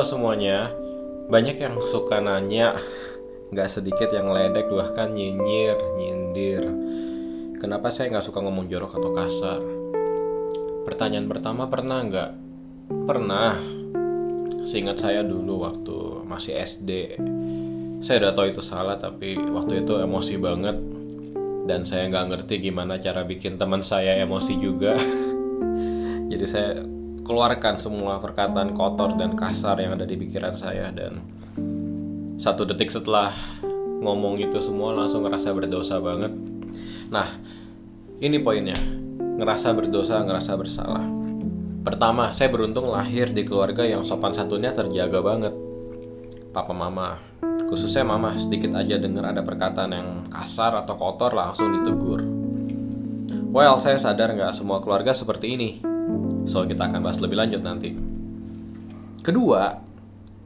Halo semuanya, banyak yang suka nanya, nggak sedikit yang ledek bahkan nyinyir, nyindir. Kenapa saya nggak suka ngomong jorok atau kasar? Pertanyaan pertama pernah nggak? Pernah. Seingat saya dulu waktu masih SD, saya udah tahu itu salah tapi waktu itu emosi banget dan saya nggak ngerti gimana cara bikin teman saya emosi juga. Jadi saya keluarkan semua perkataan kotor dan kasar yang ada di pikiran saya dan satu detik setelah ngomong itu semua langsung ngerasa berdosa banget. Nah, ini poinnya. Ngerasa berdosa, ngerasa bersalah. Pertama, saya beruntung lahir di keluarga yang sopan santunnya terjaga banget. Papa mama, khususnya mama sedikit aja dengar ada perkataan yang kasar atau kotor langsung ditegur. Well, saya sadar nggak semua keluarga seperti ini So kita akan bahas lebih lanjut nanti. Kedua,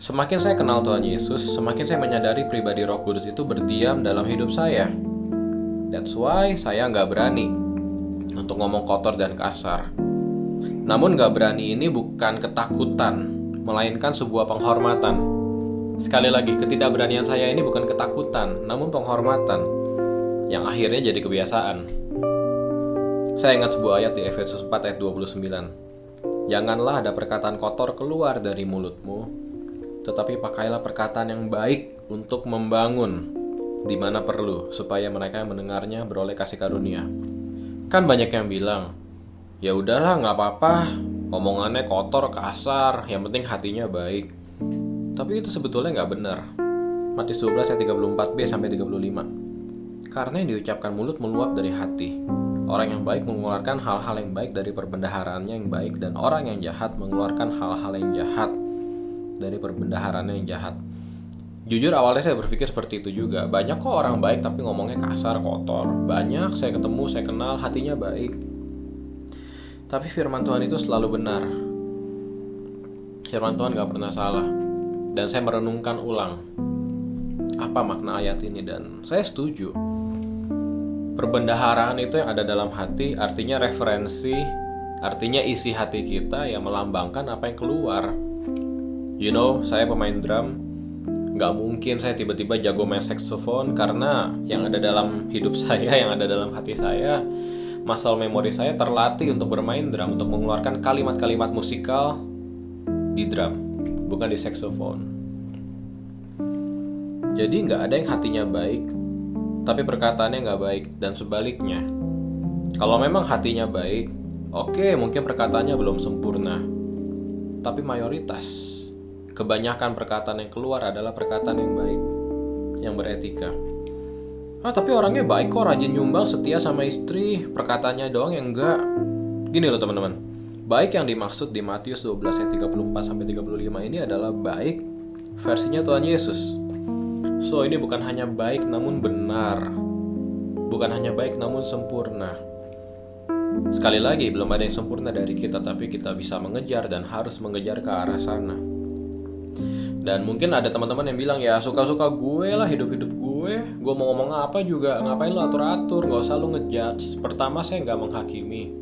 semakin saya kenal Tuhan Yesus, semakin saya menyadari pribadi Roh Kudus itu berdiam dalam hidup saya. That's why saya nggak berani untuk ngomong kotor dan kasar. Namun nggak berani ini bukan ketakutan, melainkan sebuah penghormatan. Sekali lagi, ketidakberanian saya ini bukan ketakutan, namun penghormatan yang akhirnya jadi kebiasaan. Saya ingat sebuah ayat di Efesus 4 ayat 29. Janganlah ada perkataan kotor keluar dari mulutmu, tetapi pakailah perkataan yang baik untuk membangun di mana perlu, supaya mereka yang mendengarnya beroleh kasih karunia. Kan banyak yang bilang, ya udahlah nggak apa-apa, omongannya kotor, kasar, yang penting hatinya baik. Tapi itu sebetulnya nggak benar. Matius 12 ayat 34b sampai 35. Karena yang diucapkan mulut meluap dari hati. Orang yang baik mengeluarkan hal-hal yang baik dari perbendaharaannya yang baik dan orang yang jahat mengeluarkan hal-hal yang jahat dari perbendaharaannya yang jahat. Jujur awalnya saya berpikir seperti itu juga. Banyak kok orang baik tapi ngomongnya kasar, kotor. Banyak saya ketemu, saya kenal, hatinya baik. Tapi firman Tuhan itu selalu benar. Firman Tuhan gak pernah salah. Dan saya merenungkan ulang apa makna ayat ini dan saya setuju perbendaharaan itu yang ada dalam hati artinya referensi artinya isi hati kita yang melambangkan apa yang keluar. You know saya pemain drum nggak mungkin saya tiba-tiba jago main saxophone karena yang ada dalam hidup saya yang ada dalam hati saya muscle memori saya terlatih untuk bermain drum untuk mengeluarkan kalimat-kalimat musikal di drum bukan di saxophone. Jadi nggak ada yang hatinya baik tapi perkataannya nggak baik dan sebaliknya. Kalau memang hatinya baik, oke okay, mungkin perkataannya belum sempurna, tapi mayoritas, kebanyakan perkataan yang keluar adalah perkataan yang baik, yang beretika. Ah tapi orangnya baik kok, rajin nyumbang, setia sama istri, perkataannya doang yang enggak. Gini loh teman-teman, baik yang dimaksud di Matius 12 ayat 34 sampai 35 ini adalah baik versinya Tuhan Yesus So, ini bukan hanya baik namun benar. Bukan hanya baik namun sempurna. Sekali lagi, belum ada yang sempurna dari kita, tapi kita bisa mengejar dan harus mengejar ke arah sana. Dan mungkin ada teman-teman yang bilang, ya suka-suka gue lah hidup-hidup gue. Gue mau ngomong apa juga, ngapain lo atur-atur, gak usah lo ngejudge. Pertama, saya nggak menghakimi.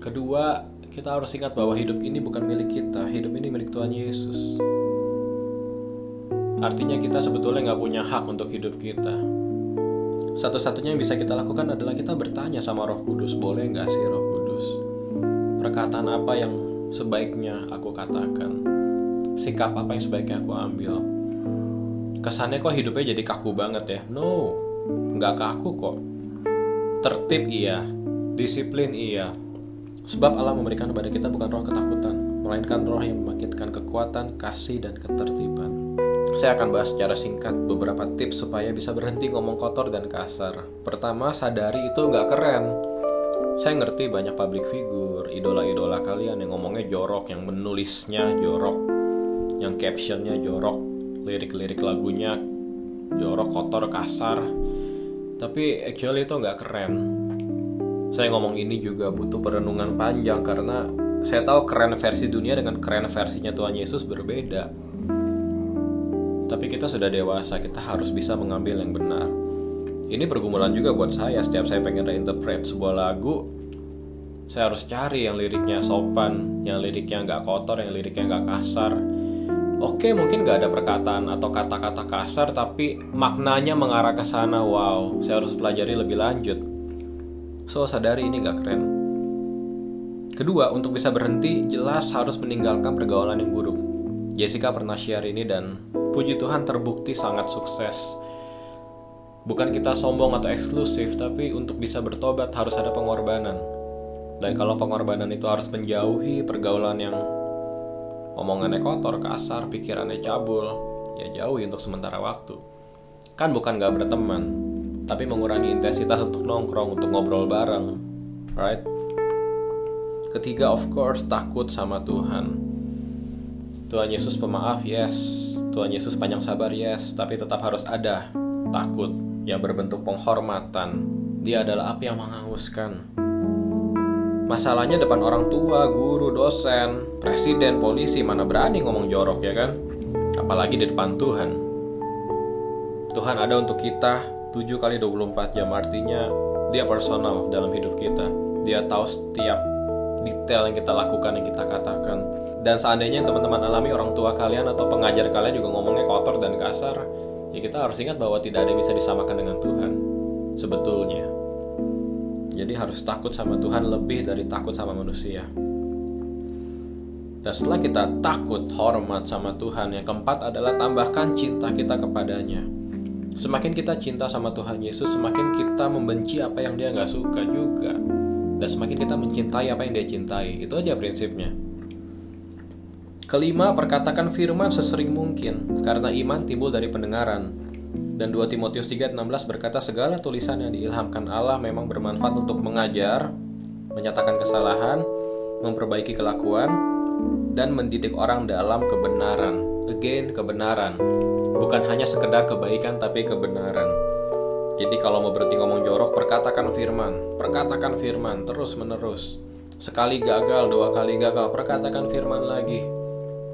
Kedua, kita harus ingat bahwa hidup ini bukan milik kita, hidup ini milik Tuhan Yesus. Artinya kita sebetulnya nggak punya hak untuk hidup kita. Satu-satunya yang bisa kita lakukan adalah kita bertanya sama Roh Kudus, boleh nggak sih Roh Kudus? Perkataan apa yang sebaiknya aku katakan? Sikap apa yang sebaiknya aku ambil? Kesannya kok hidupnya jadi kaku banget ya? No, nggak kaku kok. Tertib iya, disiplin iya. Sebab Allah memberikan kepada kita bukan roh ketakutan, melainkan roh yang membangkitkan kekuatan, kasih, dan ketertiban. Saya akan bahas secara singkat beberapa tips supaya bisa berhenti ngomong kotor dan kasar. Pertama, sadari itu nggak keren. Saya ngerti banyak public figure, idola-idola kalian yang ngomongnya jorok, yang menulisnya jorok, yang captionnya jorok, lirik-lirik lagunya jorok, kotor, kasar. Tapi actually itu nggak keren. Saya ngomong ini juga butuh perenungan panjang karena saya tahu keren versi dunia dengan keren versinya Tuhan Yesus berbeda tapi kita sudah dewasa, kita harus bisa mengambil yang benar. Ini pergumulan juga buat saya setiap saya pengen reinterpret sebuah lagu, saya harus cari yang liriknya sopan, yang liriknya nggak kotor, yang liriknya nggak kasar. Oke, mungkin gak ada perkataan atau kata-kata kasar, tapi maknanya mengarah ke sana. Wow, saya harus pelajari lebih lanjut. So, sadari ini gak keren. Kedua, untuk bisa berhenti, jelas harus meninggalkan pergaulan yang buruk. Jessica pernah share ini dan puji Tuhan terbukti sangat sukses. Bukan kita sombong atau eksklusif, tapi untuk bisa bertobat harus ada pengorbanan. Dan kalau pengorbanan itu harus menjauhi pergaulan yang omongannya kotor, kasar, pikirannya cabul, ya jauhi untuk sementara waktu. Kan bukan gak berteman, tapi mengurangi intensitas untuk nongkrong, untuk ngobrol bareng, right? Ketiga, of course, takut sama Tuhan. Tuhan Yesus pemaaf, yes. Tuhan Yesus panjang sabar, yes. Tapi tetap harus ada takut yang berbentuk penghormatan. Dia adalah api yang menghanguskan Masalahnya depan orang tua, guru, dosen, presiden, polisi mana berani ngomong jorok ya kan? Apalagi di depan Tuhan. Tuhan ada untuk kita 7 kali 24 jam artinya dia personal dalam hidup kita. Dia tahu setiap detail yang kita lakukan, yang kita katakan. Dan seandainya teman-teman alami orang tua kalian atau pengajar kalian juga ngomongnya kotor dan kasar, ya kita harus ingat bahwa tidak ada yang bisa disamakan dengan Tuhan. Sebetulnya. Jadi harus takut sama Tuhan lebih dari takut sama manusia. Dan setelah kita takut, hormat sama Tuhan, yang keempat adalah tambahkan cinta kita kepadanya. Semakin kita cinta sama Tuhan Yesus, semakin kita membenci apa yang dia nggak suka juga. Dan semakin kita mencintai apa yang dia cintai. Itu aja prinsipnya. Kelima, perkatakan firman sesering mungkin, karena iman timbul dari pendengaran. Dan 2 Timotius 3:16 berkata segala tulisan yang diilhamkan Allah memang bermanfaat untuk mengajar, menyatakan kesalahan, memperbaiki kelakuan, dan mendidik orang dalam kebenaran. Again, kebenaran. Bukan hanya sekedar kebaikan tapi kebenaran. Jadi kalau mau berhenti ngomong jorok, perkatakan firman. Perkatakan firman terus menerus. Sekali gagal, dua kali gagal, perkatakan firman lagi.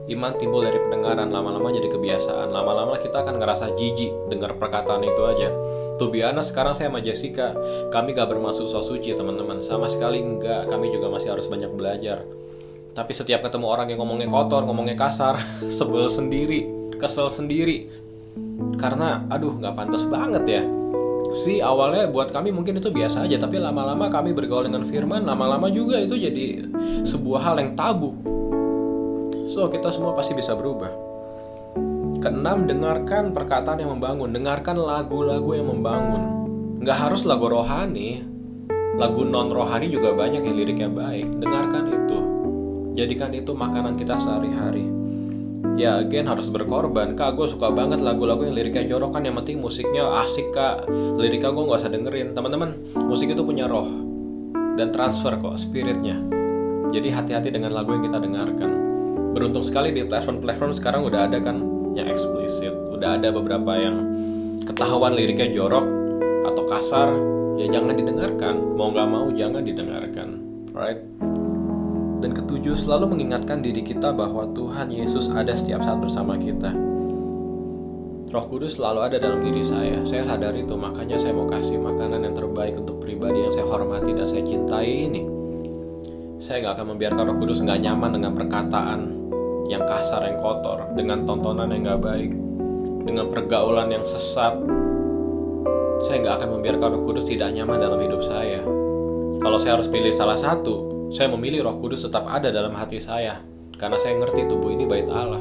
Iman timbul dari pendengaran lama-lama jadi kebiasaan. Lama-lama kita akan ngerasa jijik dengar perkataan itu aja. Tuh biasa sekarang saya sama Jessica kami gak bermaksud so suci teman-teman. Sama sekali enggak kami juga masih harus banyak belajar. Tapi setiap ketemu orang yang ngomongnya kotor ngomongnya kasar sebel sendiri kesel sendiri. Karena aduh nggak pantas banget ya si awalnya buat kami mungkin itu biasa aja tapi lama-lama kami bergaul dengan firman lama-lama juga itu jadi sebuah hal yang tabu So, kita semua pasti bisa berubah. Keenam, dengarkan perkataan yang membangun. Dengarkan lagu-lagu yang membangun. Nggak harus lagu rohani. Lagu non-rohani juga banyak yang liriknya baik. Dengarkan itu. Jadikan itu makanan kita sehari-hari. Ya, again harus berkorban. Kak, gue suka banget lagu-lagu yang liriknya jorok kan. Yang penting musiknya asik, Kak. Liriknya gue nggak usah dengerin. Teman-teman, musik itu punya roh. Dan transfer kok, spiritnya. Jadi hati-hati dengan lagu yang kita dengarkan beruntung sekali di platform-platform sekarang udah ada kan yang eksplisit udah ada beberapa yang ketahuan liriknya jorok atau kasar ya jangan didengarkan mau nggak mau jangan didengarkan right dan ketujuh selalu mengingatkan diri kita bahwa Tuhan Yesus ada setiap saat bersama kita Roh Kudus selalu ada dalam diri saya. Saya sadar itu, makanya saya mau kasih makanan yang terbaik untuk pribadi yang saya hormati dan saya cintai ini. Saya nggak akan membiarkan Roh Kudus nggak nyaman dengan perkataan yang kasar yang kotor dengan tontonan yang gak baik dengan pergaulan yang sesat saya nggak akan membiarkan Roh Kudus tidak nyaman dalam hidup saya kalau saya harus pilih salah satu saya memilih Roh Kudus tetap ada dalam hati saya karena saya ngerti tubuh ini bait Allah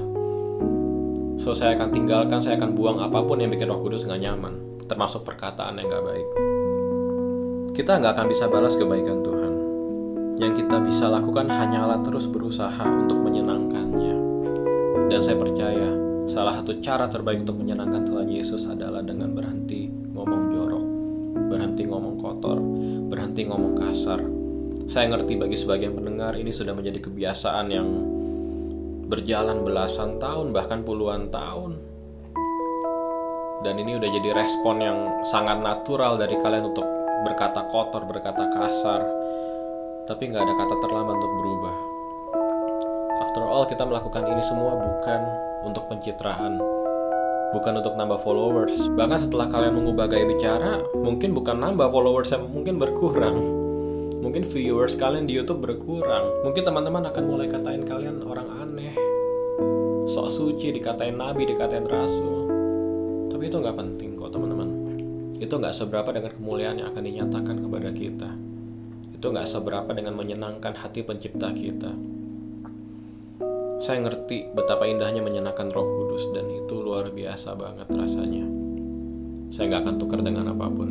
so saya akan tinggalkan saya akan buang apa pun yang bikin Roh Kudus nggak nyaman termasuk perkataan yang gak baik kita nggak akan bisa balas kebaikan Tuhan yang kita bisa lakukan hanyalah terus berusaha untuk menyenangkannya. Dan saya percaya, salah satu cara terbaik untuk menyenangkan Tuhan Yesus adalah dengan berhenti ngomong jorok, berhenti ngomong kotor, berhenti ngomong kasar. Saya ngerti bagi sebagian pendengar ini sudah menjadi kebiasaan yang berjalan belasan tahun, bahkan puluhan tahun. Dan ini udah jadi respon yang sangat natural dari kalian untuk berkata kotor, berkata kasar, tapi nggak ada kata terlambat untuk berubah. After all, kita melakukan ini semua bukan untuk pencitraan, bukan untuk nambah followers. Bahkan setelah kalian mengubah gaya bicara, mungkin bukan nambah followers mungkin berkurang. Mungkin viewers kalian di YouTube berkurang. Mungkin teman-teman akan mulai katain kalian orang aneh. sok suci dikatain nabi dikatain rasul. Tapi itu nggak penting kok teman-teman. Itu nggak seberapa dengan kemuliaan yang akan dinyatakan kepada kita. Itu nggak seberapa dengan menyenangkan hati pencipta kita. Saya ngerti betapa indahnya menyenangkan roh kudus dan itu luar biasa banget rasanya. Saya nggak akan tukar dengan apa pun.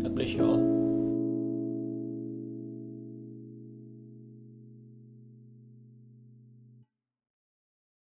God bless you all